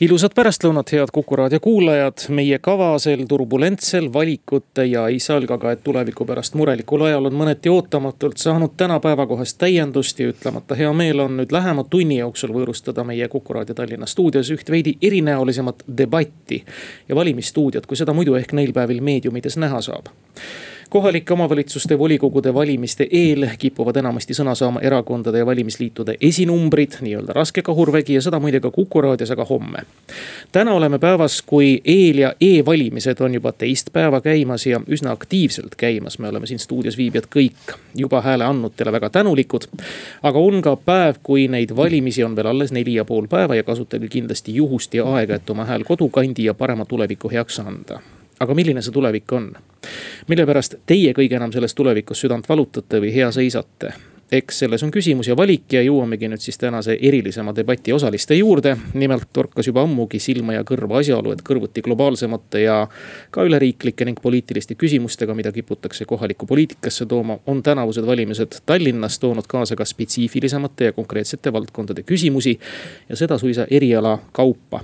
ilusat pärastlõunat, head Kuku raadio kuulajad. meie kavasel turbulentsel valikute ja ei salga ka, et tuleviku pärast murelikul ajal on mõneti ootamatult saanud täna päevakohast täiendust ja ütlemata hea meel on nüüd lähema tunni jooksul võõrustada meie Kuku raadio Tallinna stuudios üht veidi erinäolisemat debatti. ja valimisstuudiot, kui seda muidu ehk neil päevil meediumides näha saab kohalike omavalitsuste volikogude valimiste eel kipuvad enamasti sõna saama erakondade ja valimisliitude esinumbrid, nii-öelda raske kahurvägi ja seda muide ka Kuku raadios, aga homme. täna oleme päevas, kui eel- ja e-valimised on juba teist päeva käimas ja üsna aktiivselt käimas. me oleme siin stuudios viibijad kõik juba hääle andnutele väga tänulikud. aga on ka päev, kui neid valimisi on veel alles neli ja pool päeva ja kasutage kindlasti juhust ja aega, et oma hääl kodukandi ja parema tuleviku heaks anda aga milline see tulevik on? mille pärast teie kõige enam selles tulevikus südant valutate või hea seisate? Eks selles on küsimus ja valik ja jõuamegi nüüd siis tänase erilisema debati osaliste juurde. nimelt torkas juba ammugi silma ja kõrva asjaolu, et kõrvuti globaalsemate ja ka üleriiklike ning poliitiliste küsimustega, mida kiputakse kohalikku poliitikasse tooma, on tänavused valimised Tallinnas toonud kaasa ka spetsiifilisemate ja konkreetsete valdkondade küsimusi. ja seda suisa eriala kaupa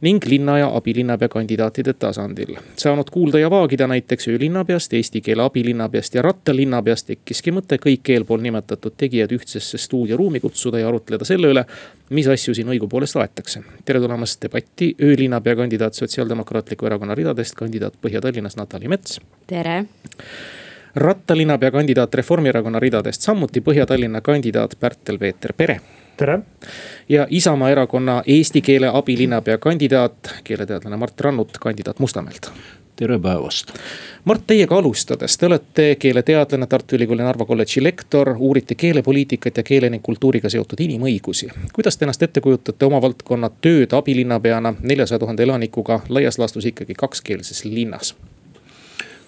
ning linna ja abilinnapea kandidaatide tasandil. saanud kuulda ja vaagida näiteks öölinnapeast, eesti keele abilinnapeast ja rattalinnapeast tekkiski mõte kõik eelpool nimetatud nimetatud tegijad ühtsesse stuudioruumi kutsuda ja arutleda selle üle, mis asju siin õigupoolest aetakse. tere tulemast debatti öölinnapea kandidaat Sotsiaaldemokraatliku Erakonna ridadest, kandidaat Põhja-Tallinnas Natali Mets. tere rattalinnapea kandidaat Reformierakonna ridadest, samuti Põhja-Tallinna kandidaat Pärtel-Peeter Pere. tere. ja Isamaa erakonna eesti keele abilinnapea kandidaat, keeleteadlane Mart Rannut, kandidaat Mustamäelt tere päevast. Mart, teiega alustades, te olete keeleteadlane, Tartu Ülikooli Narva kolledži lektor, uurite keelepoliitikat ja keele ning kultuuriga seotud inimõigusi. kuidas te ennast ette kujutate oma valdkonna tööd abilinnapeana neljasaja tuhande elanikuga laias laastus ikkagi kakskeelses linnas?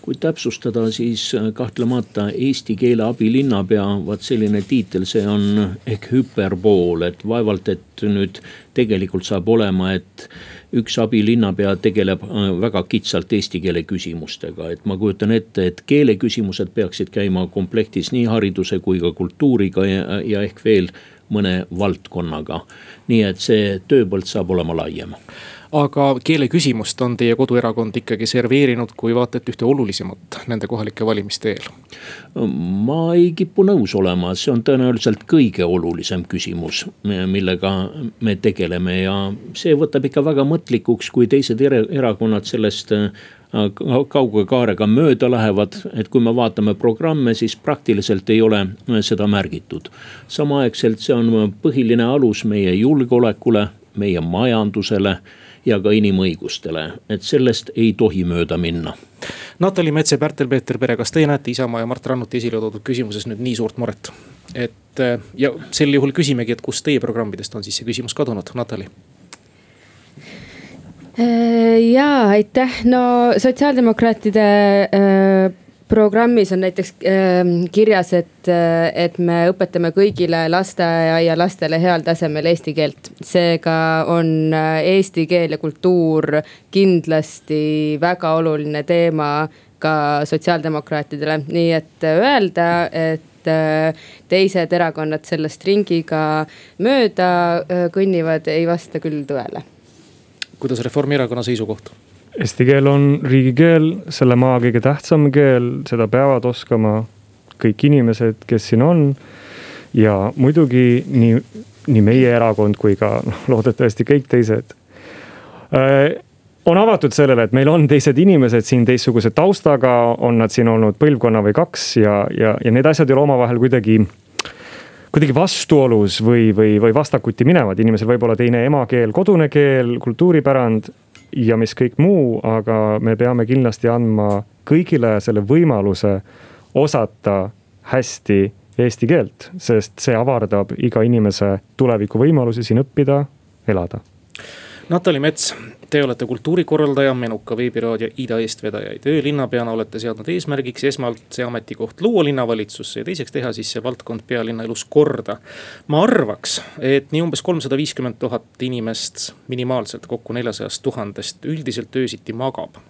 kui täpsustada, siis kahtlemata eesti keele abilinnapea, vaat selline tiitel, see on ehk hüperbool, et vaevalt, et nüüd tegelikult saab olema, et üks abilinnapea tegeleb äh, väga kitsalt eesti keele küsimustega, et ma kujutan ette, et keeleküsimused peaksid käima komplektis nii hariduse kui ka kultuuriga ja, ja ehk veel mõne valdkonnaga. nii et see tööpõld saab olema laiem aga keeleküsimust on teie koduerakond ikkagi serveerinud kui vaata et ühte olulisemat nende kohalike valimiste eel. ma ei kipu nõus olema, see on tõenäoliselt kõige olulisem küsimus, millega me tegeleme ja see võtab ikka väga mõtlikuks, kui teised erakonnad sellest äh, kauge kaarega mööda lähevad, et kui me vaatame programme, siis praktiliselt ei ole seda märgitud. samaaegselt see on põhiline alus meie julgeolekule, meie majandusele ja ka inimõigustele, et sellest ei tohi mööda minna. Natali Mets ja Pärtel-Peeter Pere, kas teie näete Isamaa ja Mart Rannuti esile toodud küsimuses nüüd nii suurt muret? et ja sel juhul küsimegi, et kust teie programmidest on siis see küsimus kadunud, Natali? Ja aitäh, no sotsiaaldemokraatide äh, programmis on näiteks äh, kirjas, et, äh, et me õpetame kõigile lasteaialastele heal tasemel eesti keelt. seega on äh, eesti keel ja kultuur kindlasti väga oluline teema ka sotsiaaldemokraatidele, nii et öelda, et äh, teised erakonnad sellest ringiga mööda kõnnivad, ei vasta küll tõele. kuidas Reformierakonna seisukoht? Eesti keel on riigikeel, selle maa kõige tähtsam keel, seda peavad oskama kõik inimesed, kes siin on. ja muidugi nii, nii meie erakond kui ka noh, loodetavasti kõik teised. Äh, on avatud sellele, et meil on teised inimesed siin teistsuguse taustaga, on nad siin olnud põlvkonna või kaks ja, ja, ja need asjad ei ole omavahel kuidagi kuidagi vastuolus või, või, või vastakuti minevad, inimesel võib olla teine emakeel, kodune keel, kultuuripärand ja mis kõik muu, aga me peame kindlasti andma kõigile selle võimaluse osata hästi eesti keelt, sest see avardab iga inimese tulevikuvõimalusi siin õppida, elada. Natali Mets, Te olete kultuurikorraldaja, Menuka veebiraadio Ida eestvedajaid. öölinnapeana olete seadnud eesmärgiks esmalt see ametikoht luua linnavalitsusse ja teiseks teha siis see valdkond pealinna elus korda. ma arvaks, et nii umbes kolmsada viiskümmend tuhat inimest minimaalselt kokku neljasajast tuhandest üldiselt öösiti magab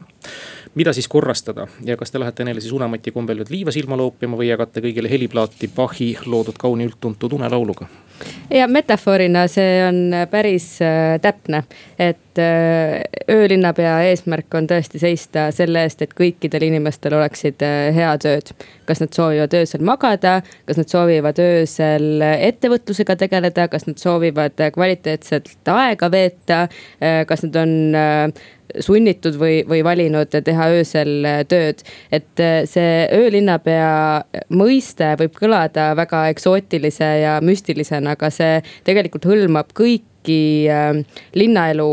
mida siis korrastada ja kas te lähete neile siis unemati kombel nüüd liiva silma loopima või jagate kõigile heliplaati Bachi loodud kauni üldtuntud unelauluga? ja metafoorina see on päris äh, täpne, et äh, öölinnapea eesmärk on tõesti seista selle eest, et kõikidel inimestel oleksid äh, head ööd. kas nad soovivad öösel magada, kas nad soovivad öösel ettevõtlusega tegeleda, kas nad soovivad kvaliteetset aega veeta, kas nad on sunnitud või, või valinud teha öösel tööd. et äh, see öölinnapea mõiste võib kõlada väga eksootilise ja müstilisena, aga see tegelikult hõlmab kõiki äh, linnaelu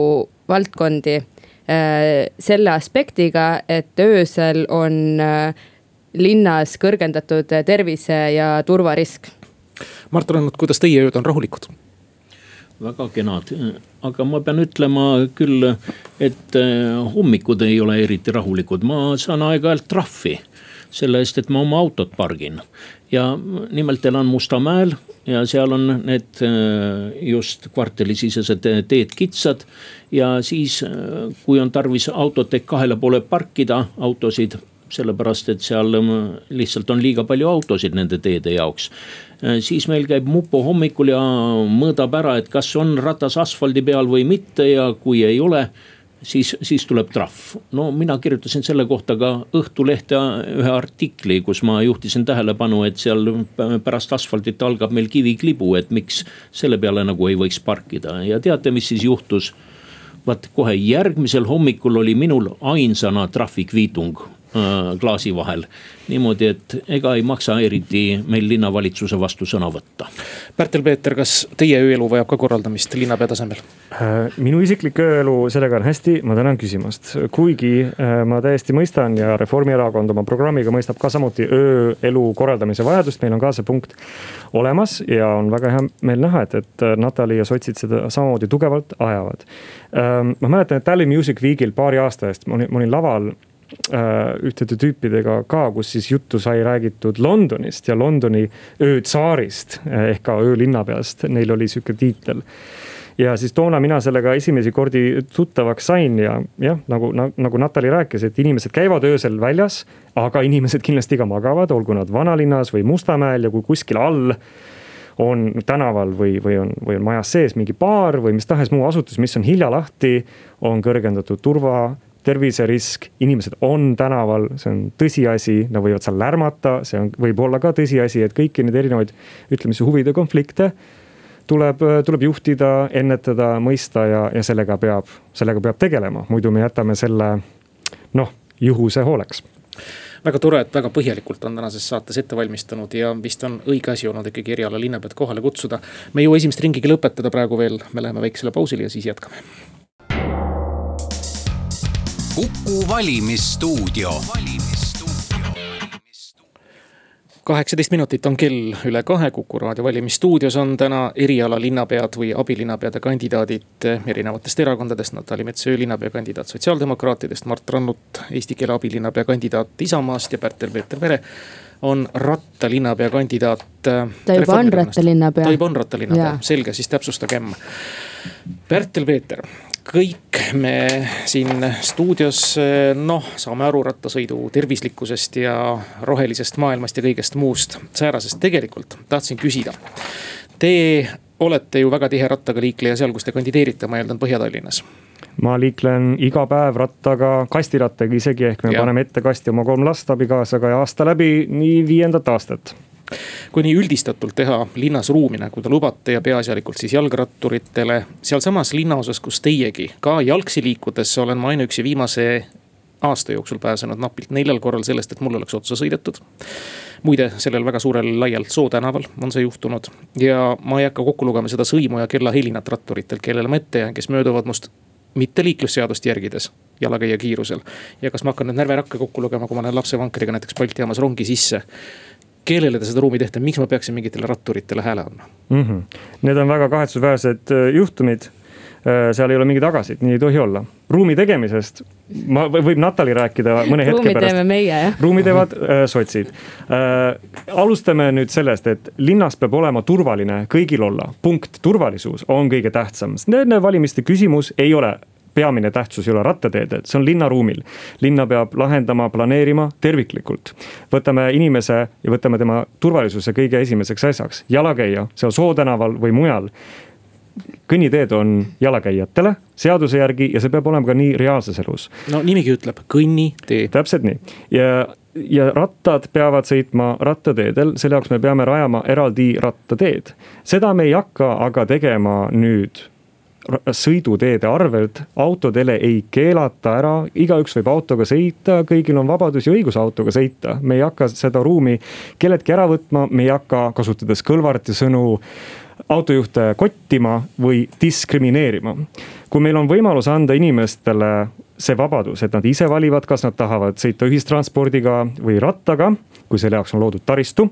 valdkondi äh, selle aspektiga, et öösel on linnas kõrgendatud tervise ja turvarisk. Mart Rannut, kuidas teie ööd on rahulikud? väga kenad, aga ma pean ütlema küll, et äh, hommikud ei ole eriti rahulikud, ma saan aeg-ajalt trahvi selle eest, et ma oma autot pargin. Ja nimelt elan Mustamäel ja seal on need äh, just kvartalisisesed teed kitsad. ja siis, äh, kui on tarvis autot ehk kahele poole parkida autosid sellepärast et seal lihtsalt on liiga palju autosid nende teede jaoks. Äh, siis meil käib mupo hommikul ja mõõdab ära, et kas on ratas asfaldi peal või mitte ja kui ei ole siis, siis tuleb trahv. no mina kirjutasin selle kohta ka Õhtulehte ühe artikli, kus ma juhtisin tähelepanu, et seal pärast asfaldit algab meil kiviklibu, et miks selle peale nagu ei võiks parkida ja teate, mis siis juhtus? vaat kohe järgmisel hommikul oli minul ainsana trahvikviitung klaasi vahel. niimoodi, et ega ei maksa eriti meil linnavalitsuse vastu sõna võtta. Pärtel-Peeter, kas teie ööelu vajab ka korraldamist linnapea tasemel? Äh, minu isiklik ööelu, sellega on hästi, ma tänan küsimast. kuigi äh, ma täiesti mõistan ja Reformierakond oma programmiga mõistab ka samuti ööelu korraldamise vajadust, meil on ka see punkt olemas ja on väga hea meel näha, et, et Natali ja sotsid seda samamoodi tugevalt ajavad. ma mäletan, et Tallinn Music Weekil paari aasta eest ma olin, ma olin laval Äh, ühtede tüüpidega ka, kus siis juttu sai räägitud Londonist ja Londoni öötsaarist äh, ehk ka öölinnapeast, neil oli sihuke tiitel. Ja siis toona mina sellega esimesi kordi tuttavaks sain ja jah, nagu, nagu Natali rääkis, et inimesed käivad öösel väljas, aga inimesed kindlasti ka magavad, olgu nad vanalinnas või Mustamäel ja kui kuskil all on tänaval või, või on, või on majas sees mingi baar või mis tahes muu asutus, mis on hilja lahti, on kõrgendatud turva terviserisk, inimesed on tänaval, see on tõsiasi, nad võivad seal lärmata, see on, võib olla ka tõsiasi, et kõiki neid erinevaid, ütleme siis huvide konflikte tuleb, tuleb juhtida, ennetada, mõista ja, ja sellega peab, sellega peab tegelema, muidu me jätame selle noh, juhuse hooleks. Väga tore, et väga põhjalikult on tänases saates ette valmistanud ja vist on õige asi olnud ikkagi eriala linnapead kohale kutsuda. me ei jõua esimest ringigi lõpetada praegu veel, me läheme väiksele pausile ja siis jätkame Kuku valimisstuudio kaheksateist minutit on kell üle kahe, Kuku raadio valimisstuudios on täna erialalinnapead või abilinnapeade kandidaadid erinevatest erakondadest. Natali Metsöö, linnapea kandidaat sotsiaaldemokraatidest, Mart Rannut, eesti keele abilinnapea kandidaat Isamaast ja Pärtel-Peeter Vere on rattalinnapea kandidaat. ta juba on rattalinnapea. ta juba on rattalinnapea, selge, siis täpsustagem. Pärtel-Peeter kõik me siin stuudios noh, saame aru rattasõidu tervislikkusest ja rohelisest maailmast ja kõigest muust säärasest. tegelikult tahtsin küsida. Te olete ju väga tihe rattaga liikleja seal, kus te kandideerite, ma eeldan Põhja-Tallinnas ma liiklen iga päev rattaga, kastirattaga isegi, ehk me ja. paneme ette kasti oma kolm last abikaasaga ja aasta läbi nii viiendat aastat kui nii üldistatult teha linnas ruumi, nagu te lubate ja peaasjalikult siis jalgratturitele. sealsamas linnaosas, kus teiegi ka jalgsi liikudes olen ma ainuüksi viimase aasta jooksul pääsenud napilt neljal korral sellest, et mul oleks otsa sõidetud. muide, sellel väga suurel laial Soo tänaval on see juhtunud ja ma ei hakka kokku lugema seda sõimu ja kellahelinat ratturitelt, kellele ma ette jään, kes mööduvad must mitte liiklusseadust järgides jalakäija kiirusel. ja kas ma hakkan nüüd närverakke kokku lugema, kui ma lähen lapsevankriga näiteks Balti jaamas rongi sisse kellele te seda ruumi teete, miks ma peaksin mingitele ratturitele hääle andma mm? -hmm. Need on väga kahetsusväärsed äh, juhtumid Äh, seal ei ole mingeid agasid, nii ei tohi olla. ruumi tegemisest, ma, võib Natali rääkida mõne hetke ruumi pärast. teeme meie jah. ruumi teevad äh, sotsid äh,. alustame nüüd sellest, et linnas peab olema turvaline kõigil olla, punkt, turvalisus on kõige tähtsam. Nende valimiste küsimus ei ole peamine tähtsus ei ole rattateedel, see on linnaruumil. linna peab lahendama, planeerima terviklikult. võtame inimese ja võtame tema turvalisuse kõige esimeseks asjaks, jalakäija seal Soo tänaval või mujal kõnniteed on jalakäijatele seaduse järgi ja see peab olema ka nii reaalses elus. no nimigi ütleb kõnnitee. täpselt nii ja, ja rattad peavad sõitma rattateedel, selle jaoks me peame rajama eraldi rattateed. seda me ei hakka aga tegema nüüd sõiduteede arvelt, autodele ei keelata ära, igaüks võib autoga sõita, kõigil on vabadus ja õigus autoga sõita. me ei hakka seda ruumi kelleltki ära võtma, me ei hakka, kasutades Kõlvarti sõnu, autojuhte kottima või diskrimineerima. kui meil on võimalus anda inimestele see vabadus, et nad ise valivad, kas nad tahavad sõita ühistranspordiga või rattaga, kui selle jaoks on loodud taristu,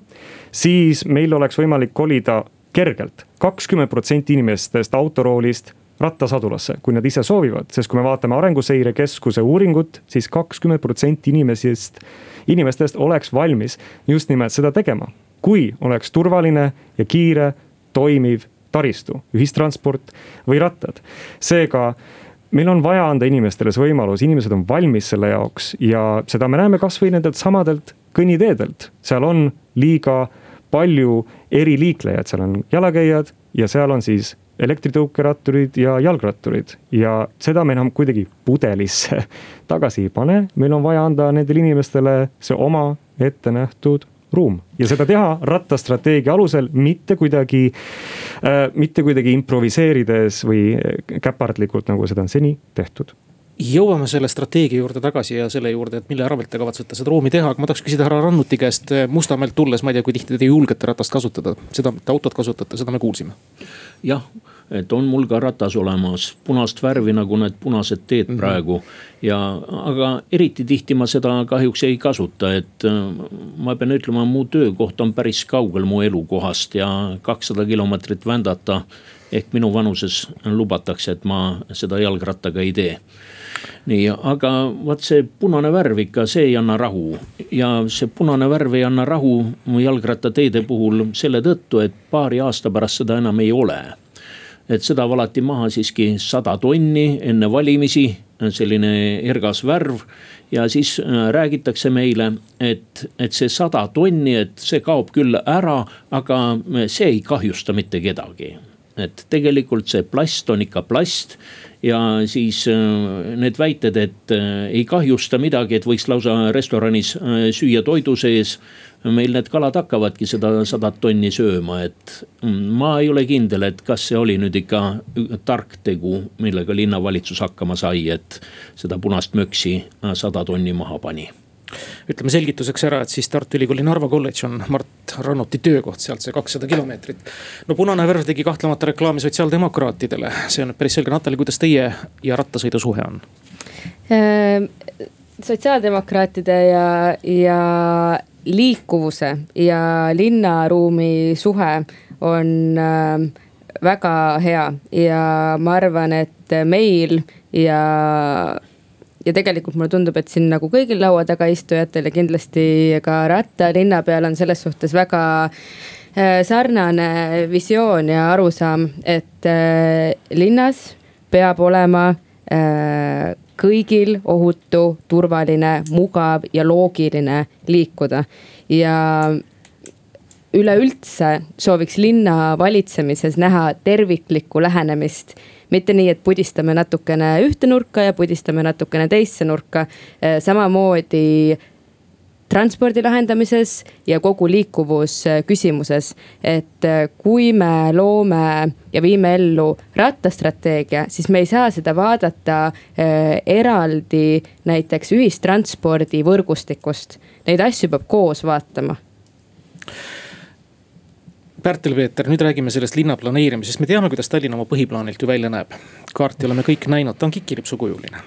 siis meil oleks võimalik kolida kergelt kakskümmend protsenti inimestest autoroolist rattasadulasse, kui nad ise soovivad, sest kui me vaatame Arenguseire Keskuse uuringut siis, siis kakskümmend protsenti inimesest, inimestest oleks valmis just nimelt seda tegema. kui oleks turvaline ja kiire, toimiv taristu, ühistransport või rattad. seega meil on vaja anda inimestele see võimalus, inimesed on valmis selle jaoks ja seda me näeme kasvõi nendelt samadelt kõnniteedelt, seal on liiga palju eriliiklejaid, seal on jalakäijad ja seal on siis elektritõukeratturid ja jalgratturid ja seda me enam kuidagi pudelisse tagasi ei pane, meil on vaja anda nendele inimestele see oma ette nähtud ruum. Ja seda teha rattastrateegia alusel, mitte kuidagi äh,, mitte kuidagi improviseerides või käpardlikult, nagu seda on seni tehtud. Jõuame selle strateegia juurde tagasi ja selle juurde, et mille arvelt te kavatsete seda ruumi teha, aga ma tahaks küsida härra Rannuti käest Mustamäelt tulles, ma ei tea, kui tihti te julgete ratast kasutada, seda, et autot kasutate, seda me kuulsime. Jah, et on mul ka ratas olemas, punast värvi nagu need punased teed mm -hmm. praegu. ja, aga eriti tihti ma seda kahjuks ei kasuta, et äh, ma pean ütlema, mu töökoht on päris kaugel mu elukohast ja kakssada kilomeetrit vändata ehk minu vanuses lubatakse, et ma seda jalgrattaga ei tee nii, aga vot see punane värv ikka, see ei anna rahu. ja see punane värv ei anna rahu jalgrattateede puhul selle tõttu, et paari aasta pärast seda enam ei ole. et seda valati maha siiski sada tonni enne valimisi, selline ergas värv. ja siis äh, räägitakse meile, et, et see sada tonni, et see kaob küll ära, aga see ei kahjusta mitte kedagi et tegelikult see plast on ikka plast ja siis äh, need väited, et äh, ei kahjusta midagi, et võiks lausa restoranis äh, süüa toidu sees. meil need kalad hakkavadki seda sadat tonni sööma, et mm, ma ei ole kindel, et kas see oli nüüd ikka tark tegu, millega linnavalitsus hakkama sai, et seda punast möksi sada tonni maha pani ütleme selgituseks ära, et siis Tartu Ülikooli Narva kolledž on Mart Rannuti töökoht, sealt see kakssada kilomeetrit. no punane värv tegi kahtlemata reklaami sotsiaaldemokraatidele, see on päris selge, Natali, kuidas teie ja rattasõidu suhe on? Ehm, sotsiaaldemokraatide ja, ja liikuvuse ja linnaruumi suhe on äh, väga hea ja ma arvan, et meil ja ja tegelikult mulle tundub, et siin nagu kõigil laua taga istujatel ja kindlasti ka rattalinna peal on selles suhtes väga äh, sarnane visioon ja arusaam, et äh, linnas peab olema äh, kõigil ohutu, turvaline, mugav ja loogiline liikuda. Ja üleüldse sooviks linna valitsemises näha terviklikku lähenemist mitte nii, et pudistame natukene ühte nurka ja pudistame natukene teisse nurka. Äh, samamoodi transpordi lahendamises ja kogu liikuvusküsimuses. et äh, kui me loome ja viime ellu rattastrateegia, siis me ei saa seda vaadata äh, eraldi näiteks ühistranspordi võrgustikust. Neid asju peab koos vaatama Pärtel-Peeter, nüüd räägime sellest linna planeerimisest, me teame, kuidas Tallinn oma põhiplaanilt ju välja näeb. kaarti oleme kõik näinud, ta on kikilipsukujuline.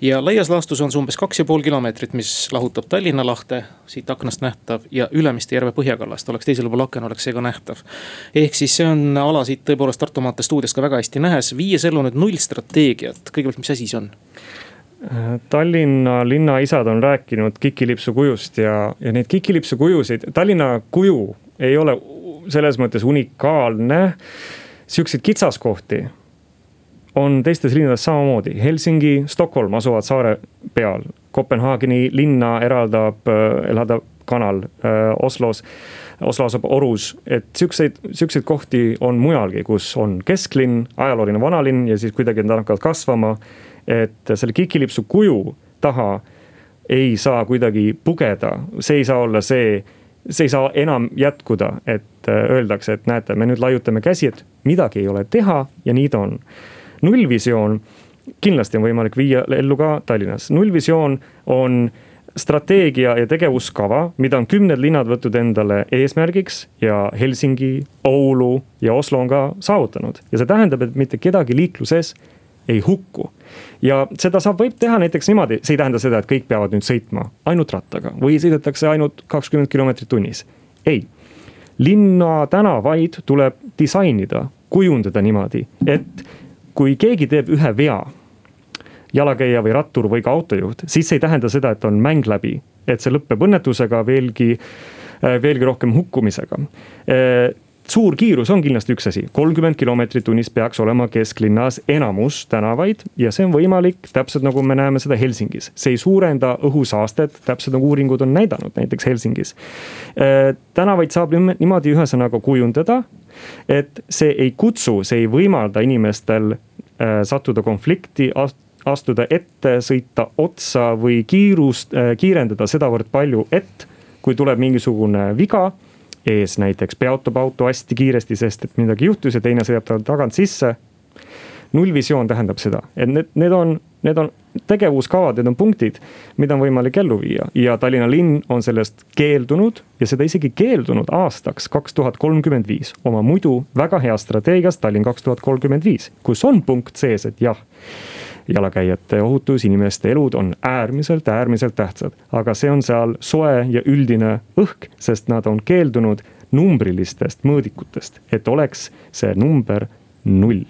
ja laias laastus on see umbes kaks ja pool kilomeetrit, mis lahutab Tallinna lahte, siit aknast nähtav ja Ülemiste järve põhjakallast oleks teisel pool aken, oleks see ka nähtav. ehk siis see on ala siit tõepoolest Tartu maantee stuudiost ka väga hästi nähes, viies ellu nüüd nullstrateegiat, kõigepealt, mis asi see on? Tallinna linnaisad on rääkinud kikilipsu kujust ja, ja neid kikilipsu kujusid, Tallinna kuju ei ole selles mõttes unikaalne. Siukseid kitsaskohti on teistes linnades samamoodi, Helsingi, Stockholm asuvad saare peal. Kopenhaageni linna eraldab, eraldab kanal Oslos, Oslo asub Orus, et siukseid, siukseid kohti on mujalgi, kus on kesklinn, ajalooline vanalinn ja siis kuidagi nad hakkavad kasvama et selle kikilipsu kuju taha ei saa kuidagi pugeda, see ei saa olla see, see ei saa enam jätkuda, et äh, öeldakse, et näete, me nüüd laiutame käsi, et midagi ei ole teha ja nii ta on. nullvisioon kindlasti on võimalik viia ellu ka Tallinnas, nullvisioon on strateegia ja tegevuskava, mida on kümned linnad võtnud endale eesmärgiks ja Helsingi, Oulu ja Oslo on ka saavutanud. ja see tähendab, et mitte kedagi liikluses ei hukku. ja seda saab, võib teha näiteks niimoodi, see ei tähenda seda, et kõik peavad nüüd sõitma ainult rattaga või sõidetakse ainult kakskümmend kilomeetrit tunnis. ei, linna tänavaid tuleb disainida, kujundada niimoodi, et kui keegi teeb ühe vea jalakäija või rattur või ka autojuht, siis see ei tähenda seda, et on mäng läbi, et see lõpeb õnnetusega veelgi, veelgi rohkem hukkumisega suur kiirus on kindlasti üks asi, kolmkümmend kilomeetrit tunnis peaks olema kesklinnas enamus tänavaid ja see on võimalik täpselt nagu me näeme seda Helsingis. see ei suurenda õhusaastet, täpselt nagu uuringud on näidanud, näiteks Helsingis. Äh, tänavaid saab niimoodi ühesõnaga kujundada, et see ei kutsu, see ei võimalda inimestel äh, sattuda konflikti astuda ette, sõita otsa või kiirust, äh, kiirendada sedavõrd palju, et kui tuleb mingisugune viga ees näiteks peatub auto hästi kiiresti, sest et midagi juhtus ja teine sõidab tal tagant sisse. nullvisioon tähendab seda, et need, need on, need on tegevuskavad, need on punktid, mida on võimalik ellu viia ja Tallinna linn on sellest keeldunud ja seda isegi keeldunud aastaks kaks tuhat kolmkümmend viis oma muidu väga heas strateegias Tallinn kaks tuhat kolmkümmend viis, kus on punkt sees, et jah jalakäijate ohutus, inimeste elud on äärmiselt, äärmiselt tähtsad. aga see on seal soe ja üldine õhk, sest nad on keeldunud numbrilistest mõõdikutest, et oleks see number null.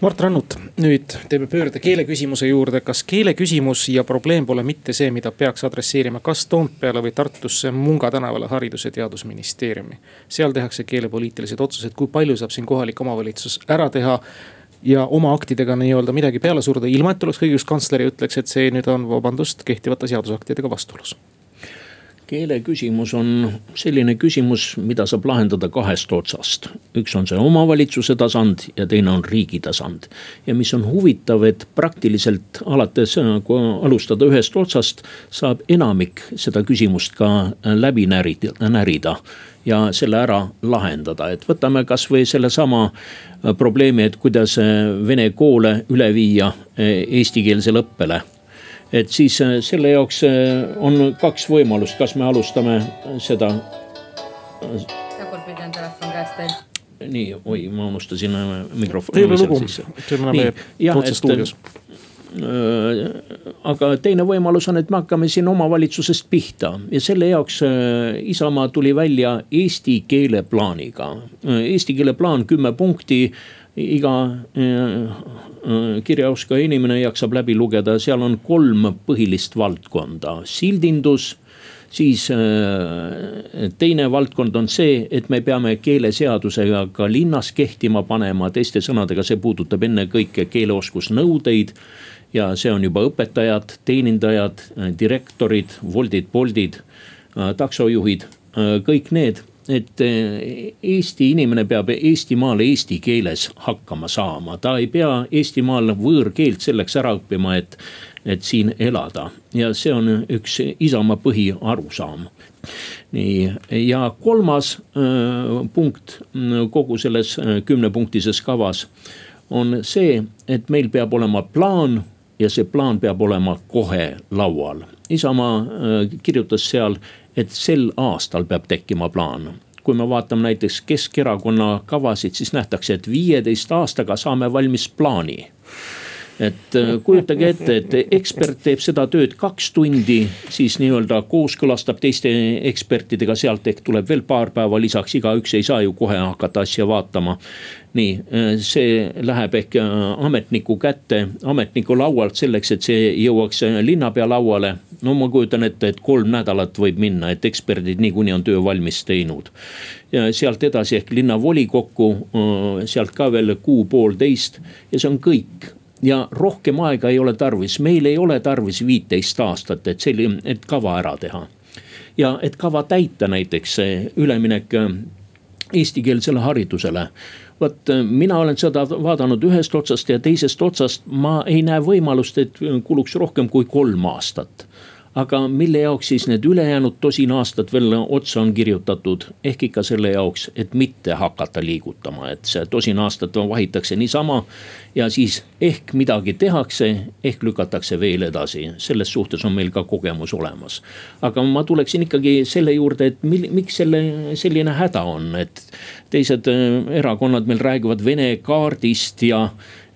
Mart Rannut, nüüd teeme pöörde keeleküsimuse juurde. kas keeleküsimus ja probleem pole mitte see, mida peaks adresseerima kas Toompeale või Tartusse Munga tänavale haridus- ja teadusministeeriumi? seal tehakse keelepoliitilised otsused, kui palju saab siin kohalik omavalitsus ära teha ja oma aktidega nii-öelda midagi peale suruda, ilma et tuleks õiguskantsler ja ütleks, et see nüüd on, vabandust, kehtivate seadusaktidega vastuolus keele küsimus on selline küsimus, mida saab lahendada kahest otsast. üks on see omavalitsuse tasand ja teine on riigi tasand. ja mis on huvitav, et praktiliselt alates, kui alustada ühest otsast, saab enamik seda küsimust ka läbi närida, närida ja selle ära lahendada, et võtame kasvõi sellesama äh, probleemi, et kuidas äh, vene koole üle viia äh, eestikeelsele õppele et siis selle jaoks on kaks võimalust, kas me alustame seda. tagurpidi on telefon käes teil nii, oi, ma unustasin mikrofoni. teeme lugu, teeme meie otse stuudios Äh, aga teine võimalus on, et me hakkame siin omavalitsusest pihta ja selle jaoks äh, Isamaa tuli välja eesti keele plaaniga. Äh, eesti keele plaan kümme punkti iga kirjaoskaja inimene jaksab läbi lugeda, seal on kolm põhilist valdkonda, sildindus siis teine valdkond on see, et me peame keeleseadusega ka linnas kehtima panema, teiste sõnadega, see puudutab ennekõike keeleoskusnõudeid ja see on juba õpetajad, teenindajad, direktorid, Woldid, Boltid, taksojuhid, kõik need et Eesti inimene peab Eestimaal eesti keeles hakkama saama, ta ei pea Eestimaal võõrkeelt selleks ära õppima, et, et siin elada. ja see on üks Isamaa põhiarusaam. nii, ja kolmas äh, punkt kogu selles kümnepunktises kavas on see, et meil peab olema plaan ja see plaan peab olema kohe laual. Isamaa äh, kirjutas seal, et sel aastal peab tekkima plaan. Kui me vaatame näiteks Keskerakonna kavasid, siis nähtakse, et viieteist aastaga saame valmis plaani et äh, kujutage ette, et ekspert teeb seda tööd kaks tundi, siis nii-öelda kooskõlastab teiste ekspertidega, sealt ehk tuleb veel paar päeva lisaks, igaüks ei saa ju kohe hakata asja vaatama. nii, äh, see läheb ehk äh, ametniku kätte, ametniku laualt selleks, et see jõuaks linnapea lauale. no ma kujutan ette, et kolm nädalat võib minna, et eksperdid niikuinii on töö valmis teinud. sealt edasi ehk linnavolikokku, sealt ka veel kuu-poolteist ja see on kõik ja rohkem aega ei ole tarvis, meil ei ole tarvis viiteist aastat, et selline, et kava ära teha. ja et kava täita näiteks see üleminek äh, eestikeelsele haridusele. Vot äh, mina olen seda vaadanud ühest otsast ja teisest otsast, ma ei näe võimalust, et kuluks rohkem kui kolm aastat aga mille jaoks siis need ülejäänud tosin aastat veel otsa on kirjutatud, ehk ikka selle jaoks, et mitte hakata liigutama, et see tosin aastat vahitakse niisama. ja siis ehk midagi tehakse, ehk lükatakse veel edasi, selles suhtes on meil ka kogemus olemas. aga ma tuleksin ikkagi selle juurde, et mil, miks selle, selline häda on, et teised äh, erakonnad meil räägivad Vene kaardist ja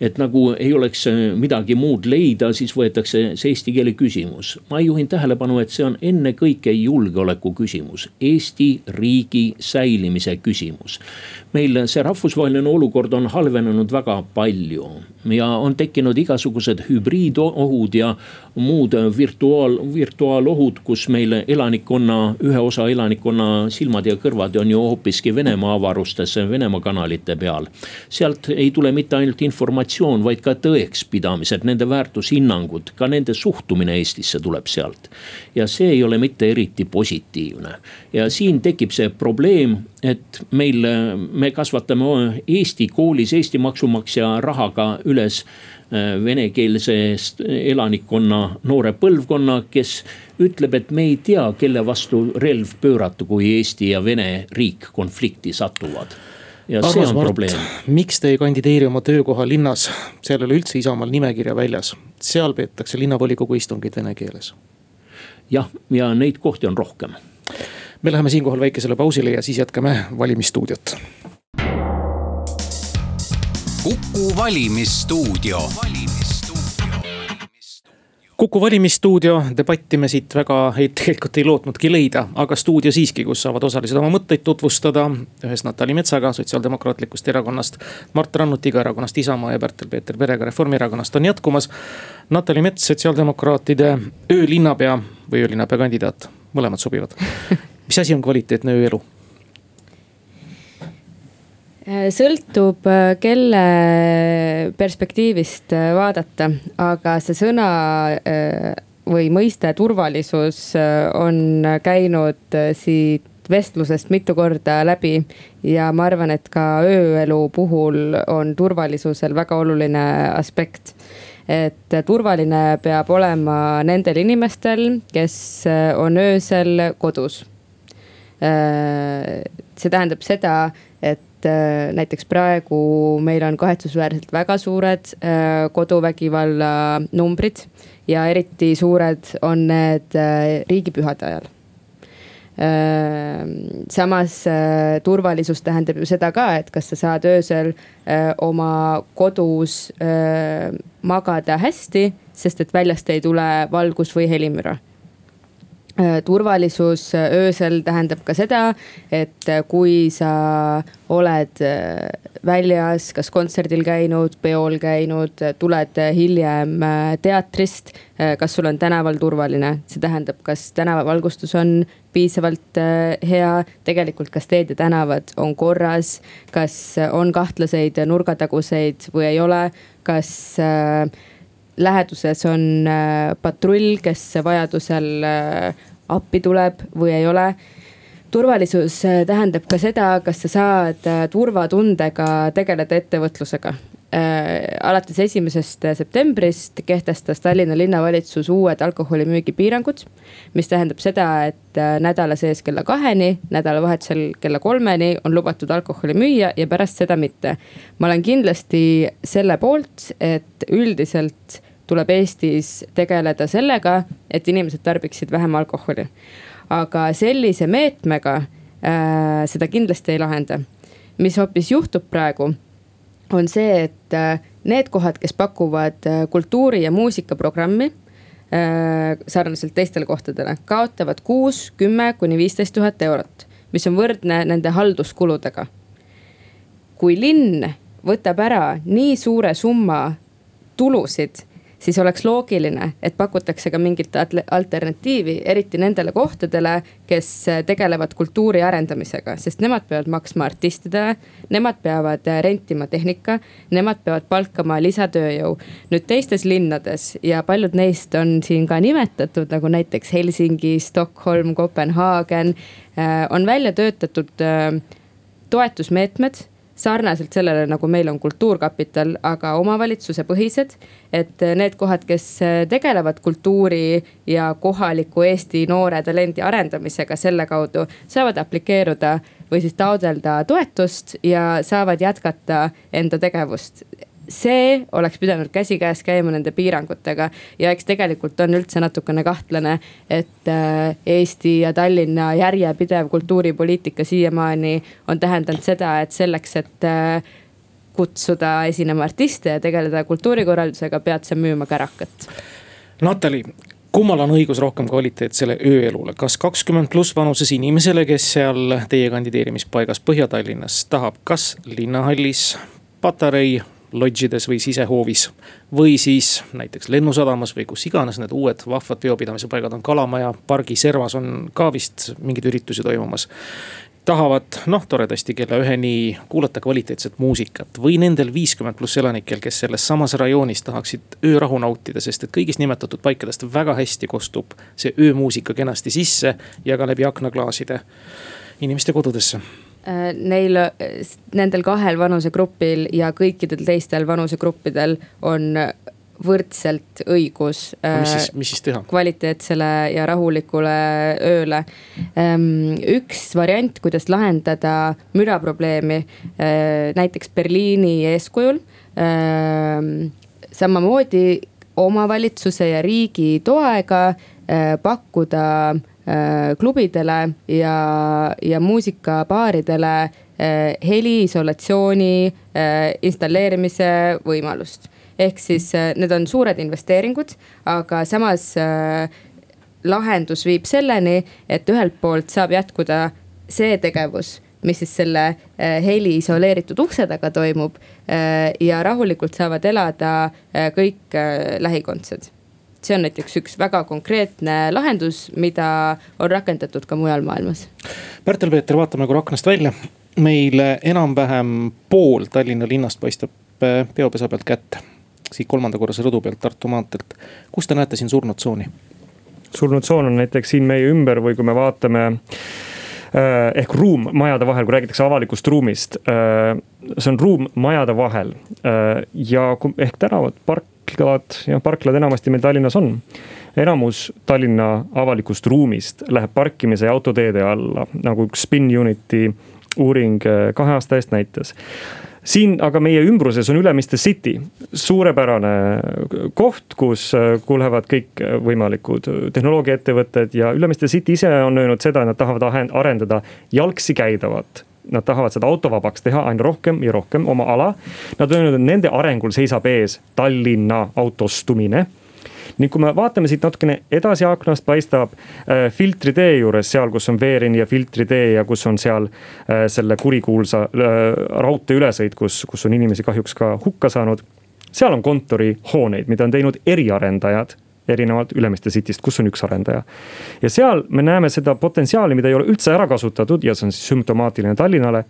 et nagu ei oleks äh, midagi muud leida, siis võetakse see eesti keele küsimus. ma juhin tähelepanu, et see on ennekõike julgeoleku küsimus, Eesti riigi säilimise küsimus. meil see rahvusvaheline olukord on halvenenud väga palju ja on tekkinud igasugused hübriidohud ja muud virtuaal, virtuaalohud, kus meil elanikkonna, ühe osa elanikkonna silmad ja kõrvad on ju hoopiski Venemaa avarustes, Venemaa kanalite peal. sealt ei tule mitte ainult informatsioon, vaid ka tõekspidamised, nende väärtushinnangud, ka nende suhtumine Eestisse tuleb sealt. ja see ei ole mitte eriti positiivne ja siin tekib see probleem, et meil, me kasvatame Eesti koolis Eesti maksumaksja rahaga üles Äh, venekeelsest elanikkonna noore põlvkonna, kes ütleb, et me ei tea, kelle vastu relv pöörata, kui Eesti ja Vene riik konflikti satuvad ja Armas see on Mart, probleem. miks te ei kandideeri oma töökoha linnas, seal ei ole üldse Isamaal nimekirja väljas, seal peetakse linnavolikogu istungeid vene keeles. jah, ja neid kohti on rohkem. me läheme siinkohal väikesele pausile ja siis jätkame valimisstuudiot Kuku valimisstuudio. Kuku valimisstuudio debatti me siit väga ei, tegelikult ei lootnudki leida, aga stuudio siiski, kus saavad osalised oma mõtteid tutvustada. ühes Natali Metsaga Sotsiaaldemokraatlikust Erakonnast, Mart Rannutiga erakonnast Isamaa ja Pärtel-Peeter Perega Reformierakonnast on jätkumas. Natali Mets, sotsiaaldemokraatide öölinnapea või öölinnapea kandidaat, mõlemad sobivad. mis asi on kvaliteetne ööelu? Äh, sõltub, äh, kelle perspektiivist äh, vaadata, aga see sõna või mõiste turvalisus on käinud siit vestlusest mitu korda läbi. ja ma arvan, et ka ööelu puhul on turvalisusel väga oluline aspekt. et turvaline peab olema nendel inimestel, kes on öösel kodus. see tähendab seda, et äh, näiteks praegu meil on kahetsusväärselt väga suured äh, koduvägivalla numbrid ja eriti suured on need äh, riigipühade ajal. Samas turvalisus tähendab ju seda ka, et kas sa saad öösel oma kodus magada hästi, sest et väljast ei tule valgus või helimüra turvalisus äh, öösel tähendab ka seda, et äh, kui sa oled väljas, kas kontserdil käinud, peol käinud, tuled hiljem teatrist. kas sul on tänaval turvaline, see tähendab, kas tänavavalgustus on piisavalt hea, tegelikult, kas teed ja tänavad on korras, kas on kahtlaseid nurgataguseid või ei ole, kas läheduses on äh, patrull, kes vajadusel äh, appi tuleb või ei ole turvalisus äh, tähendab ka seda, kas sa saad turvatundega tegeleda ettevõtlusega. Alates esimesest septembrist kehtestas Tallinna linnavalitsus uued alkoholimüügi piirangud. mis tähendab seda, et nädala sees kella kaheni, nädalavahetusel kella kolmeni on lubatud alkoholi müüa ja pärast seda mitte. ma olen kindlasti selle poolt, et üldiselt tuleb Eestis tegeleda sellega, et inimesed tarbiksid vähem alkoholi. aga sellise meetmega äh, seda kindlasti ei lahenda. mis hoopis juhtub praegu, on see, et äh, need kohad, kes pakuvad äh, kultuuri ja muusikaprogrammi äh, sarnaselt teistele kohtadele, kaotavad kuus, kümme kuni viisteist tuhat eurot, mis on võrdne nende halduskuludega. kui linn võtab ära nii suure summa tulusid siis oleks loogiline, et pakutakse ka mingit alternatiivi, eriti nendele kohtadele, kes tegelevad kultuuri arendamisega, sest nemad peavad maksma artistidele. Nemad peavad rentima tehnika, nemad peavad palkama lisatööjõu. nüüd teistes linnades ja paljud neist on siin ka nimetatud, nagu näiteks Helsingi, Stockholm, Kopenhaagen, äh, on välja töötatud äh, toetusmeetmed sarnaselt sellele, nagu meil on Kultuurkapital, aga omavalitsuse põhised. et need kohad, kes tegelevad kultuuri ja kohaliku Eesti noore talendi arendamisega selle kaudu, saavad aplikeeruda või siis taotleda toetust ja saavad jätkata enda tegevust see oleks pidanud käsikäes käima nende piirangutega. Ja eks tegelikult on üldse natukene kahtlane, et äh, Eesti ja Tallinna järjepidev kultuuripoliitika siiamaani on tähendanud seda, et selleks, et äh, kutsuda esinema artiste ja tegeleda kultuurikorraldusega, pead sa müüma kärakat. Natali, kummal on õigus rohkem kvaliteetsele ööelule, kas kakskümmend pluss vanuses inimesele, kes seal teie kandideerimispaigas Põhja-Tallinnas tahab, kas linnahallis, Patarei lodžides või sisehoovis. või siis näiteks Lennusadamas või kus iganes need uued vahvad peopidamise paigad on, Kalamaja pargi servas on ka vist mingeid üritusi toimumas tahavad noh, toredasti kella üheni kuulata kvaliteetset muusikat või nendel viiskümmend pluss elanikel, kes selles samas rajoonis tahaksid öörahu nautida, sest et kõigist nimetatud paikadest väga hästi kostub see öömuusika kenasti sisse ja ka läbi aknaklaaside inimeste kodudesse neil, nendel kahel vanusegrupil ja kõikidel teistel vanusegruppidel on võrdselt õigus. mis siis, mis siis teha? kvaliteetsele ja rahulikule ööle. Ähm, üks variant, kuidas lahendada müraprobleemi, äh, näiteks Berliini eeskujul. Ähm, samamoodi omavalitsuse ja riigi toega äh, pakkuda Äh, klubidele ja, ja muusikabaaridele äh, heliisolatsiooni äh, installeerimise võimalust. ehk siis need on suured investeeringud, aga samas lahendus viib selleni, et ühelt poolt saab jätkuda see tegevus mis siis selle heli isoleeritud ukse taga toimub ja rahulikult saavad elada kõik lähikondsed see on näiteks üks väga konkreetne lahendus, mida on rakendatud ka mujal maailmas. Pärtel-Peeter, vaatame korra aknast välja. meil enam-vähem pool Tallinna linnast paistab äh, peopesa pealt kätte. siit kolmanda korruse rõdu pealt Tartu maanteelt. kus te näete siin surnud tsooni? surnud tsoon on näiteks siin meie ümber või kui me vaatame äh, ehk ruum majade vahel, kui räägitakse avalikust ruumist. Äh, see on ruum majade vahel ja ehk tänavad, park, parklad ja parklad enamasti meil Tallinnas on. enamus Tallinna avalikust ruumist läheb parkimise ja autoteede alla, nagu üks Spin Unity uuring eh, kahe aasta eest näitas siin aga meie ümbruses on Ülemiste City, suurepärane koht, kus eh, kuulevad kõikvõimalikud tehnoloogiaettevõtted ja Ülemiste City ise on öelnud seda, et nad tahavad arendada jalgsi käidavat nad tahavad seda autovabaks teha aina rohkem ja rohkem oma ala. Nad on öelnud, et nende arengul seisab ees Tallinna autostumine ning kui me vaatame siit natukene edasi aknast, paistab äh, filtri tee juures, seal, kus on Veerini ja filtri tee ja kus on seal äh, selle kurikuulsa äh, raudtee ülesõit, kus, kus on inimesi kahjuks ka hukka saanud. seal on kontorihooneid, mida on teinud eriarendajad erinevalt Ülemiste Cityst, kus on üks arendaja. ja seal me näeme seda potentsiaali, mida ei ole üldse ära kasutatud ja see on siis sümptomaatiline Tallinnale.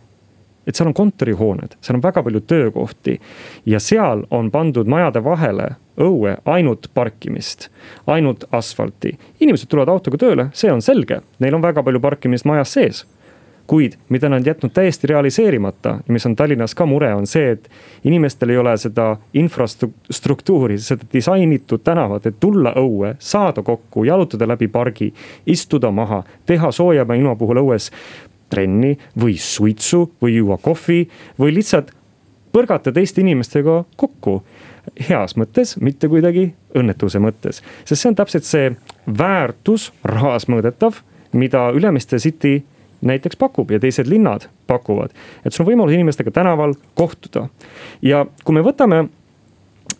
et seal on kontorihooned, seal on väga palju töökohti ja seal on pandud majade vahele õue ainult parkimist, ainult asfalti. inimesed tulevad autoga tööle, see on selge, neil on väga palju parkimist majas sees kuid mida nad on jätnud täiesti realiseerimata ja mis on Tallinnas ka mure, on see, et inimestel ei ole seda infrastruktuuri, seda disainitud tänavat, et tulla õue, saada kokku, jalutada läbi pargi, istuda maha, teha soojema ilma puhul õues trenni või suitsu või juua kohvi või lihtsalt põrgata teiste inimestega kokku heas mõttes, mitte kuidagi õnnetuse mõttes. sest see on täpselt see väärtus, rahas mõõdetav, mida Ülemiste City näiteks pakub ja teised linnad pakuvad. et sul on võimalus inimestega tänaval kohtuda ja kui me võtame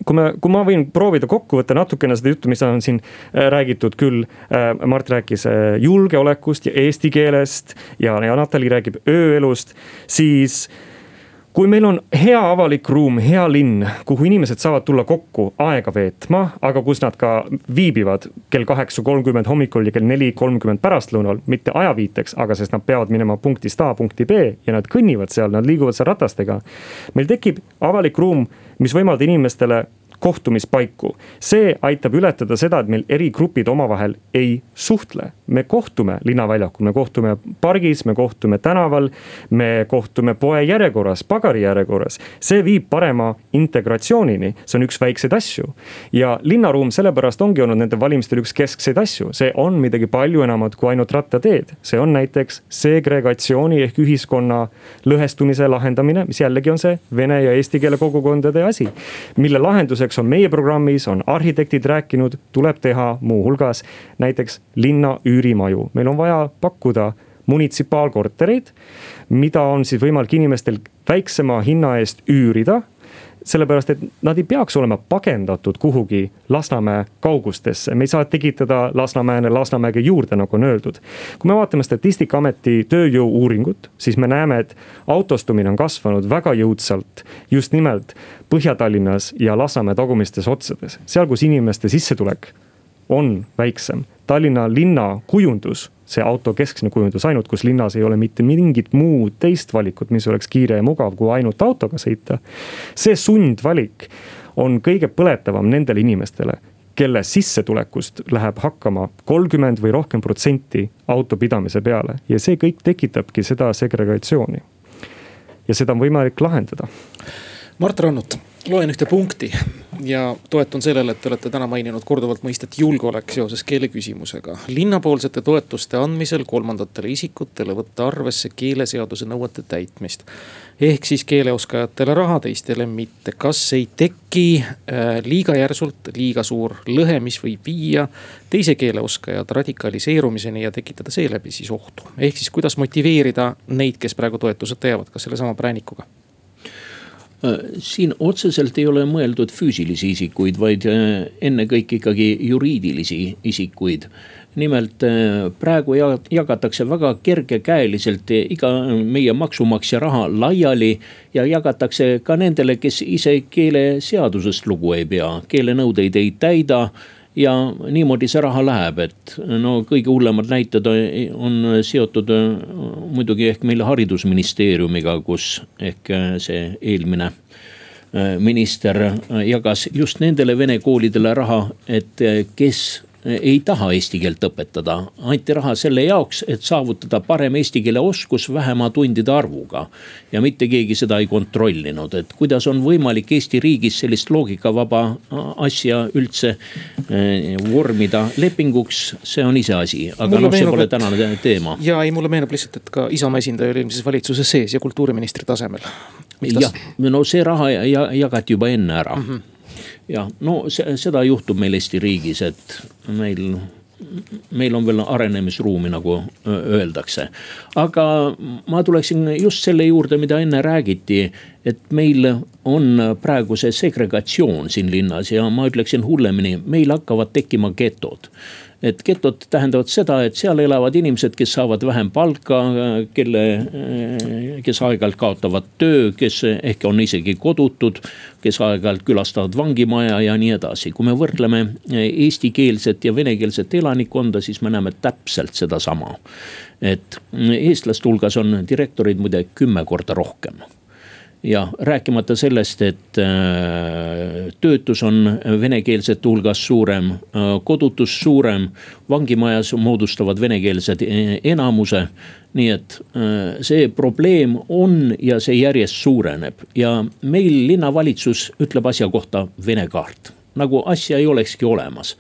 kui me, kui ma võin proovida kokku võtta natukene seda juttu, mis on siin äh, räägitud küll. Äh, Mart rääkis äh, julgeolekust ja eesti keelest ja, ja Natali räägib ööelust, siis kui meil on hea avalik ruum, hea linn, kuhu inimesed saavad tulla kokku aega veetma, aga kus nad ka viibivad kell kaheksa kolmkümmend hommikul ja kell neli kolmkümmend pärastlõunal, mitte ajaviiteks, aga sest nad peavad minema punktist A punkti B ja nad kõnnivad seal, nad liiguvad seal ratastega. meil tekib avalik ruum, mis võimaldab inimestele kohtumispaiku. see aitab ületada seda, et meil eri grupid omavahel ei suhtle. me kohtume linnaväljakul, me kohtume pargis, me kohtume tänaval, me kohtume poe järjekorras, pagari järjekorras. see viib parema integratsioonini, see on üks väikseid asju. ja linnaruum sellepärast ongi olnud nende valimistel üks keskseid asju, see on midagi palju enamat kui ainult rattateed. see on näiteks segregatsiooni ehk ühiskonna lõhestumise lahendamine, mis jällegi on see vene ja eesti keele kogukondade asi. mille lahenduseks näiteks on meie programmis, on arhitektid rääkinud, tuleb teha muuhulgas näiteks linna üürimaju. meil on vaja pakkuda munitsipaalkortereid, mida on siis võimalik inimestel väiksema hinna eest üürida sellepärast, et nad ei peaks olema pagendatud kuhugi Lasnamäe kaugustesse, me ei saa tekitada Lasnamäele Lasnamäge juurde, nagu on öeldud. kui me vaatame statistikaameti tööjõu-uuringut, siis me näeme, et autostumine on kasvanud väga jõudsalt just nimelt Põhja-Tallinnas ja Lasnamäe tagumistes otsades, seal, kus inimeste sissetulek on väiksem. Tallinna linna kujundus see auto keskne kujundus ainult, kus linnas ei ole mitte mingit muud teist valikut, mis oleks kiire ja mugav, kui ainult autoga sõita. see sundvalik on kõige põletavam nendele inimestele, kelle sissetulekust läheb hakkama kolmkümmend või rohkem protsenti autopidamise peale ja see kõik tekitabki seda segregatsiooni. ja seda on võimalik lahendada. Mart Rannut loen ühte punkti ja toetun sellele, et te olete täna maininud korduvalt mõistet julgeolek seoses keeleküsimusega. linnapoolsete toetuste andmisel kolmandatele isikutele võtta arvesse keeleseaduse nõuete täitmist. ehk siis keeleoskajatele raha, teistele mitte. kas ei teki äh, liiga järsult liiga suur lõhe, mis võib viia teise keeleoskajad radikaliseerumiseni ja tekitada seeläbi siis ohtu. ehk siis kuidas motiveerida neid, kes praegu toetuseta jäävad, kas sellesama präänikuga siin otseselt ei ole mõeldud füüsilisi isikuid, vaid äh, ennekõike ikkagi juriidilisi isikuid. nimelt äh, praegu jagatakse väga kergekäeliselt iga meie maksumaksja raha laiali ja jagatakse ka nendele, kes ise keeleseadusest lugu ei pea, keelenõudeid ei täida ja niimoodi see raha läheb, et no kõige hullemad näited on seotud äh, muidugi ehk meil haridusministeeriumiga, kus ehk äh, see eelmine äh, minister jagas just nendele vene koolidele raha, et kes ei taha eesti keelt õpetada. anti raha selle jaoks, et saavutada parem eesti keele oskus vähema tundide arvuga. ja mitte keegi seda ei kontrollinud, et kuidas on võimalik Eesti riigis sellist loogikavaba asja üldse eh, vormida lepinguks, see on iseasi, aga noh, see pole tänane teema. ja ei, mulle meenub lihtsalt, et ka Isamaa esindaja oli eelmises valitsuses sees ja kultuuriministri tasemel. jah, no see raha jagati juba enne ära mm. -hmm jah, no see, seda juhtub meil Eesti riigis, et meil meil on veel arenemisruumi, nagu öeldakse. aga ma tuleksin just selle juurde, mida enne räägiti, et meil on praegu see segregatsioon siin linnas ja ma ütleksin hullemini, meil hakkavad tekkima getod et getod tähendavad seda, et seal elavad inimesed, kes saavad vähem palka, kelle, kes aeg-ajalt kaotavad töö, kes ehk on isegi kodutud. kes aeg-ajalt külastavad vangimaja ja nii edasi, kui me võrdleme eestikeelset ja venekeelset elanikkonda, siis me näeme täpselt sedasama. et eestlaste hulgas on direktoreid muide kümme korda rohkem ja rääkimata sellest, et äh, töötus on venekeelsete hulgas suurem, äh, kodutus suurem, vangimajas moodustavad venekeelsed e-, enamuse. nii et äh, see probleem on ja see järjest suureneb ja meil linnavalitsus ütleb asja kohta Vene kaart, nagu asja ei olekski olemas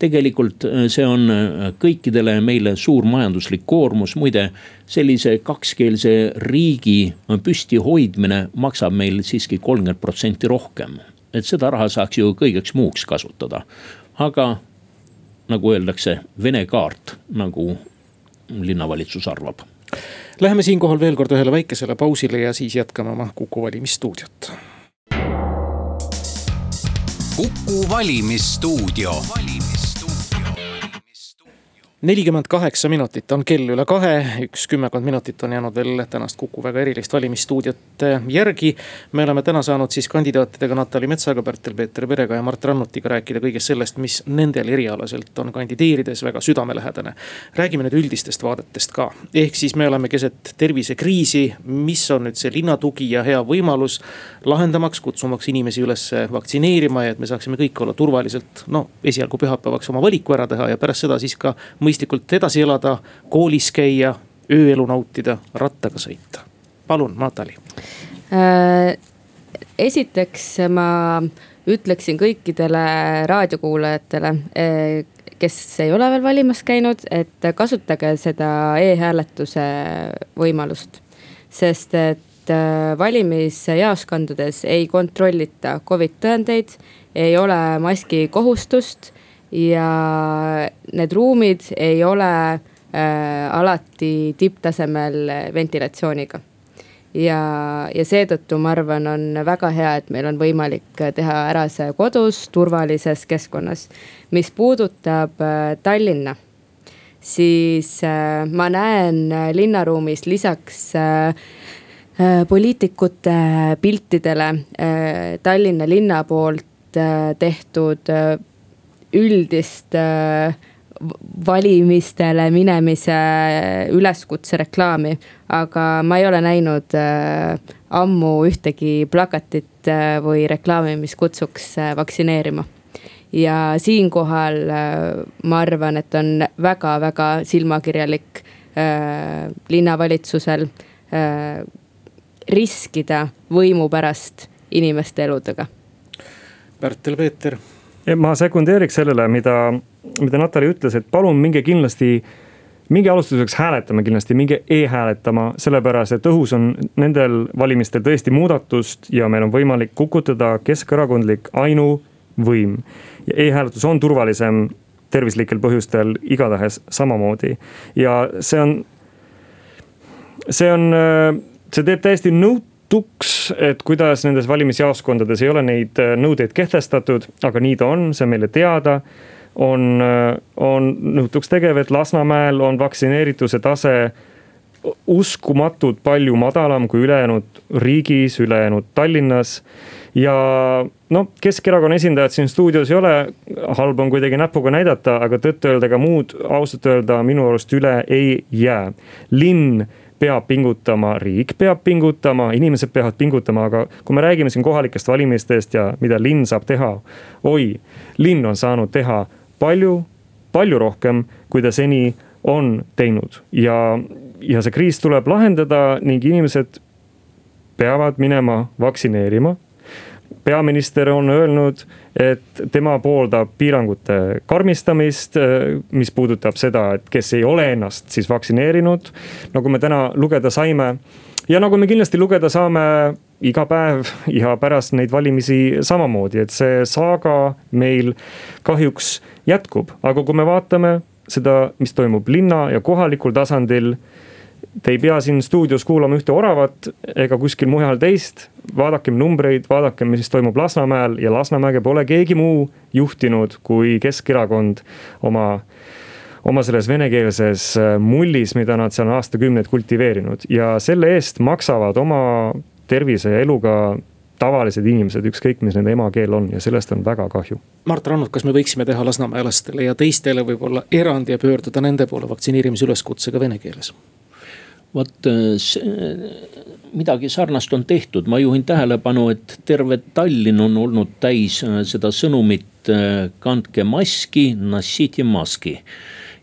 tegelikult äh, see on äh, kõikidele meile suur majanduslik koormus, muide sellise kakskeelse riigi püsti hoidmine maksab meil siiski kolmkümmend protsenti rohkem. et seda raha saaks ju kõigeks muuks kasutada, aga nagu öeldakse, Vene kaart, nagu linnavalitsus arvab Läheme siinkohal veel kord ühele väikesele pausile ja siis jätkame oma Kuku valimisstuudiot. kuku valimisstuudio nelikümmend kaheksa minutit on kell üle kahe, üks kümmekond minutit on jäänud veel tänast Kuku väga erilist valimisstuudiot järgi. me oleme täna saanud siis kandidaatidega Natali Metsaga, Pärtel-Peeter Perega ja Mart Rannutiga rääkida kõigest sellest, mis nendel erialaselt on kandideerides väga südamelähedane. räägime nüüd üldistest vaadetest ka, ehk siis me oleme keset tervisekriisi, mis on nüüd see linnatugi ja hea võimalus lahendamaks, kutsumaks inimesi üles vaktsineerima ja et me saaksime kõik olla turvaliselt, no esialgu pühapäevaks oma valiku ära teha ja pärast seda siis ka mõistlikult edasi elada, koolis käia, ööelu nautida, rattaga sõita. palun, Natali äh,. esiteks ma ütleksin kõikidele raadiokuulajatele, äh, kes ei ole veel valimas käinud, et kasutage seda e-hääletuse võimalust. sest et äh, valimisjaoskondades ei kontrollita Covid tõendeid, ei ole maski kohustust ja need ruumid ei ole äh, alati tipptasemel ventilatsiooniga. ja, ja seetõttu ma arvan, on väga hea, et meil on võimalik teha ära see kodus, turvalises keskkonnas. mis puudutab äh, Tallinna, siis äh, ma näen linnaruumis lisaks äh, äh poliitikute piltidele äh, Tallinna linna poolt äh, tehtud üldist äh, valimistele minemise üleskutse reklaami. aga ma ei ole näinud äh, ammu ühtegi plakatit äh, või reklaami, mis kutsuks vaktsineerima. ja siinkohal ma arvan, et on väga-väga silmakirjalik linnavalitsusel riskida võimu pärast inimeste eludega. Pärtel-Peeter ma sekundeeriks sellele, mida, mida Natali ütles, et palun minge kindlasti minge alustuseks hääletama kindlasti, minge e-hääletama, sellepärast et õhus on nendel valimistel tõesti muudatust ja meil on võimalik kukutada keskerakondlik ainuvõim. ja e-hääletus on turvalisem tervislikel põhjustel igatahes samamoodi ja see on, see on, see teeb täiesti nõut-, jutuks, et kuidas nendes valimisjaoskondades ei ole neid äh, nõudeid kehtestatud, aga nii ta on, see on meile teada. on, äh, on nõutuks tegev, et Lasnamäel on vaktsineerituse tase uskumatult palju madalam kui ülejäänud riigis, ülejäänud Tallinnas. ja noh, Keskerakonna esindajad siin stuudios ei ole, halb on kuidagi näpuga näidata, aga tõtt-öelda ega muud ausalt öelda minu arust üle ei jää. linn peab pingutama, riik peab pingutama, inimesed peavad pingutama, aga kui me räägime siin kohalikest valimistest ja mida linn saab teha. oi, linn on saanud teha palju, palju rohkem, kui ta seni on teinud ja, ja see kriis tuleb lahendada ning inimesed peavad minema vaktsineerima peaminister on öelnud, et tema pooldab piirangute karmistamist, mis puudutab seda, et kes ei ole ennast siis vaktsineerinud. nagu me täna lugeda saime ja nagu me kindlasti lugeda saame iga päev ja pärast neid valimisi samamoodi, et see saaga meil kahjuks jätkub, aga kui me vaatame seda, mis toimub linna ja kohalikul tasandil Te ei pea siin stuudios kuulama ühte oravat ega kuskil mujal teist. vaadakem numbreid, vaadakem, mis toimub Lasnamäel ja Lasnamäge pole keegi muu juhtinud kui Keskerakond oma oma selles venekeelses äh, mullis, mida nad seal on aastakümneid kultiveerinud ja selle eest maksavad oma tervise ja eluga tavalised inimesed, ükskõik mis nende emakeel on ja sellest on väga kahju. Mart Rannut, kas me võiksime teha lasnamäelastele ja teistele võib-olla erandi ja pöörduda nende poole vaktsineerimise üleskutsega vene keeles? Vot äh, midagi sarnast on tehtud, ma juhin tähelepanu, et terve Tallinn on olnud täis äh, seda sõnumit äh, kandke maski, nossite maski.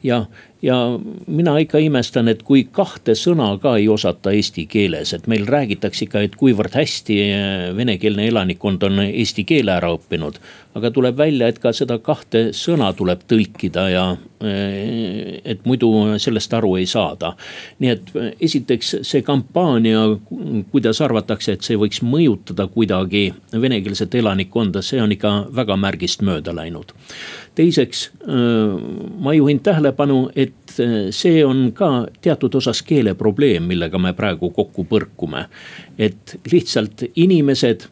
ja ja mina ikka imestan, et kui kahte sõna ka ei osata eesti keeles, et meil räägitakse ikka, et kuivõrd hästi eh, venekeelne elanikkond on eesti keele ära õppinud. aga tuleb välja, et ka seda kahte sõna tuleb tõlkida ja eh, et muidu sellest aru ei saada. nii et eh, esiteks see kampaania, kuidas arvatakse, et see võiks mõjutada kuidagi venekeelset elanikkonda, see on ikka väga märgist mööda läinud teiseks ma juhin tähelepanu, et et see on ka teatud osas keeleprobleem, millega me praegu kokku põrkume. et lihtsalt inimesed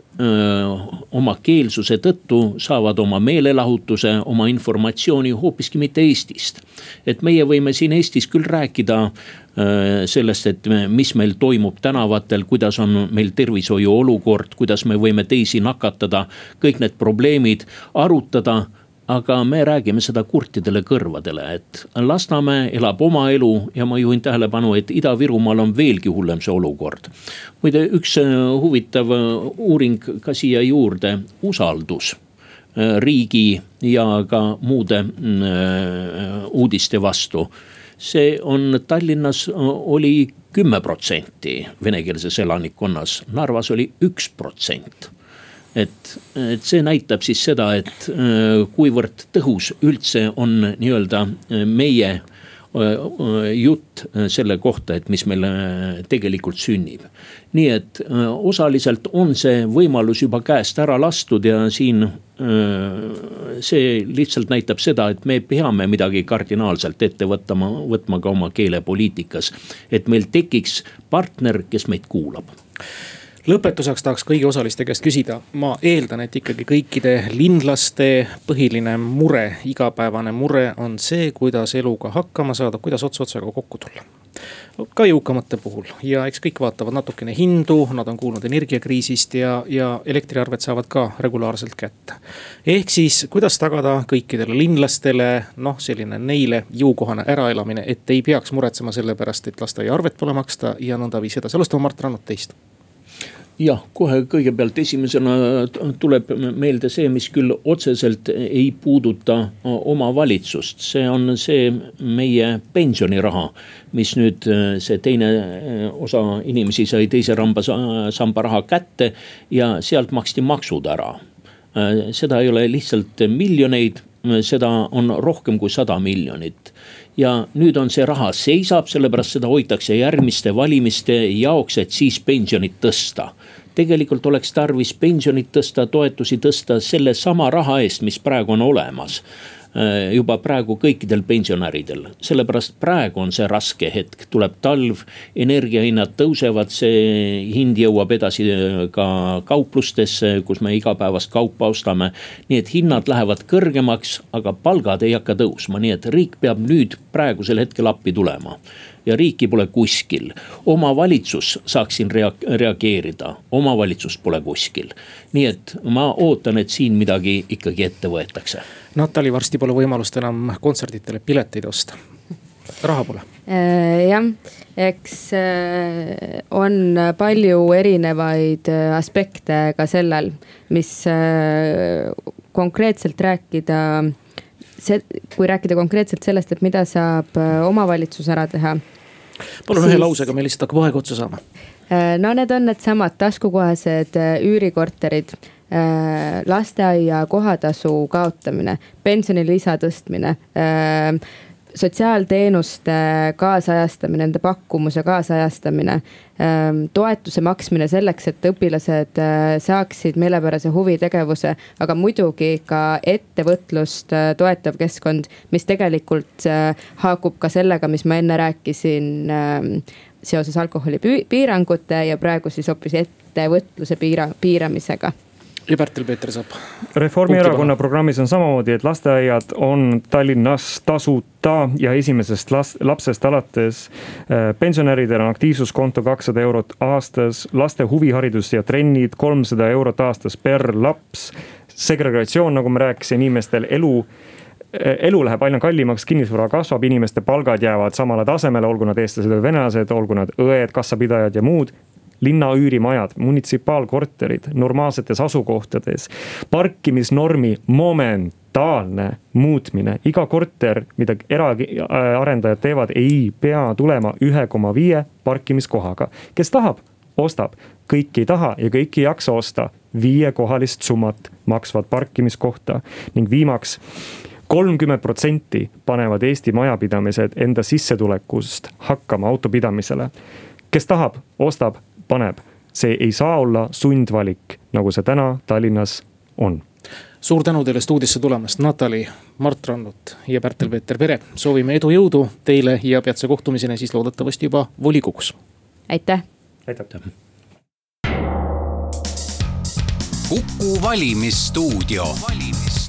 oma keelsuse tõttu saavad oma meelelahutuse, oma informatsiooni hoopiski mitte Eestist. et meie võime siin Eestis küll rääkida sellest, et mis meil toimub tänavatel, kuidas on meil tervishoiu olukord, kuidas me võime teisi nakatada, kõik need probleemid arutada aga me räägime seda kurtidele kõrvadele, et Lasnamäe elab oma elu ja ma juhin tähelepanu, et Ida-Virumaal on veelgi hullem see olukord. muide, üks äh, huvitav äh, uuring ka siia juurde, usaldus äh, riigi ja ka muude mm, uudiste vastu. see on Tallinnas oli kümme protsenti venekeelses elanikkonnas, Narvas oli üks protsent et, et see näitab siis seda, et äh, kuivõrd tõhus üldse on nii-öelda äh, meie äh, jutt selle kohta, et mis meil tegelikult sünnib. nii et osaliselt on see võimalus juba käest ära lastud ja siin see lihtsalt näitab seda, et me peame midagi kardinaalselt ette võtma, võtma ka oma keelepoliitikas. et meil tekiks partner, kes meid kuulab lõpetuseks tahaks kõigi osaliste käest küsida, ma eeldan, et ikkagi kõikide linlaste põhiline mure, igapäevane mure on see, kuidas eluga hakkama saada, kuidas ots otsaga kokku tulla. Ka jõukamate puhul. Ja eks kõik vaatavad natukene hindu, nad on kuulnud energiakriisist ja, ja elektriarved saavad ka regulaarselt kätte. ehk siis, kuidas tagada kõikidele linlastele noh, selline neile jõukohane äraelamine, et ei peaks muretsema selle pärast, et lasteaiaarvet pole maksta ja nõndaviisi edasi, alustame Mart Rannut teist jah, kohe kõigepealt esimesena tuleb meelde see, mis küll otseselt ei puuduta omavalitsust, see on see meie pensioniraha. mis nüüd see teine osa inimesi sai teise ramba samba raha kätte ja sealt maksti maksud ära. seda ei ole lihtsalt miljoneid, seda on rohkem kui sada miljonit ja nüüd on see raha seisab, sellepärast seda hoitakse järgmiste valimiste jaoks, et siis pensionit tõsta tegelikult oleks tarvis pensionit tõsta, toetusi tõsta sellesama raha eest, mis praegu on olemas äh, juba praegu kõikidel pensionäridel, sellepärast praegu on see raske hetk, tuleb talv, energiahinnad tõusevad, see hind jõuab edasi äh, ka kauplustesse, kus me igapäevast kaupa ostame. nii et hinnad lähevad kõrgemaks, aga palgad ei hakka tõusma, nii et riik peab nüüd praegusel hetkel appi tulema ja riiki pole kuskil. omavalitsus saaks siin rea-, reageerida, omavalitsust pole kuskil. nii et ma ootan, et siin midagi ikkagi ette võetakse. Natali, varsti pole võimalust enam kontsertidele pileteid osta raha pole. Äh, jah, eks äh, on palju erinevaid äh, aspekte ka sellel, mis konkreetselt rääkida see, kui rääkida konkreetselt sellest, et mida saab omavalitsus ära teha palun siis... ühe lausega, meil lihtsalt hakkab aeg otsa saama. Äh, no need on needsamad taskukohased äh, üürikorterid äh, lasteaia kohatasu kaotamine, pensionilisa tõstmine sotsiaalteenuste kaasajastamine, nende pakkumuse kaasajastamine. Ähm, toetuse maksmine selleks, et õpilased äh, saaksid meelepärase huvitegevuse, aga muidugi ka ettevõtlust äh, toetav keskkond, mis tegelikult äh, haakub ka sellega, mis ma enne rääkisin ähm, seoses alkoholipiirangute ja praegu siis hoopis ettevõtluse piira, piiramisega ja Pärtel Peeter saab. Reformierakonna programmis on samamoodi, et lasteaiad on Tallinnas tasuta ja esimesest las-, lapsest alates. Äh, pensionäridel on aktiivsuskonto kakssada eurot aastas, laste huviharidus ja trennid kolmsada eurot aastas per laps. segregatsioon, nagu ma rääkisin, inimestel elu äh, elu läheb aina kallimaks, kinnisvara kasvab, inimeste palgad jäävad samale tasemele, olgu nad eestlased või venelased, olgu nad õed, kassapidajad ja muud linna üürimajad, munitsipaalkorterid normaalsetes asukohtades, parkimisnormi momentaalne muutmine, iga korter, mida eraarendajad teevad, ei pea tulema ühe koma viie parkimiskohaga. kes tahab, ostab, kõik ei taha ja kõik ei jaksa osta viiekohalist summat maksvat parkimiskohta ning viimaks kolmkümmend protsenti panevad Eesti majapidamised enda sissetulekust hakkama autopidamisele. kes tahab, ostab, paneb. see ei saa olla sundvalik, nagu see täna Tallinnas on suur tänu teile stuudiosse tulemast, Natali, Mart Rannut ja Pärtel-Peeter Pere. soovime edu, jõudu teile ja peatse kohtumiseni siis loodetavasti juba volikogus. aitäh. aitäh. Kuku valimisstuudio. valimis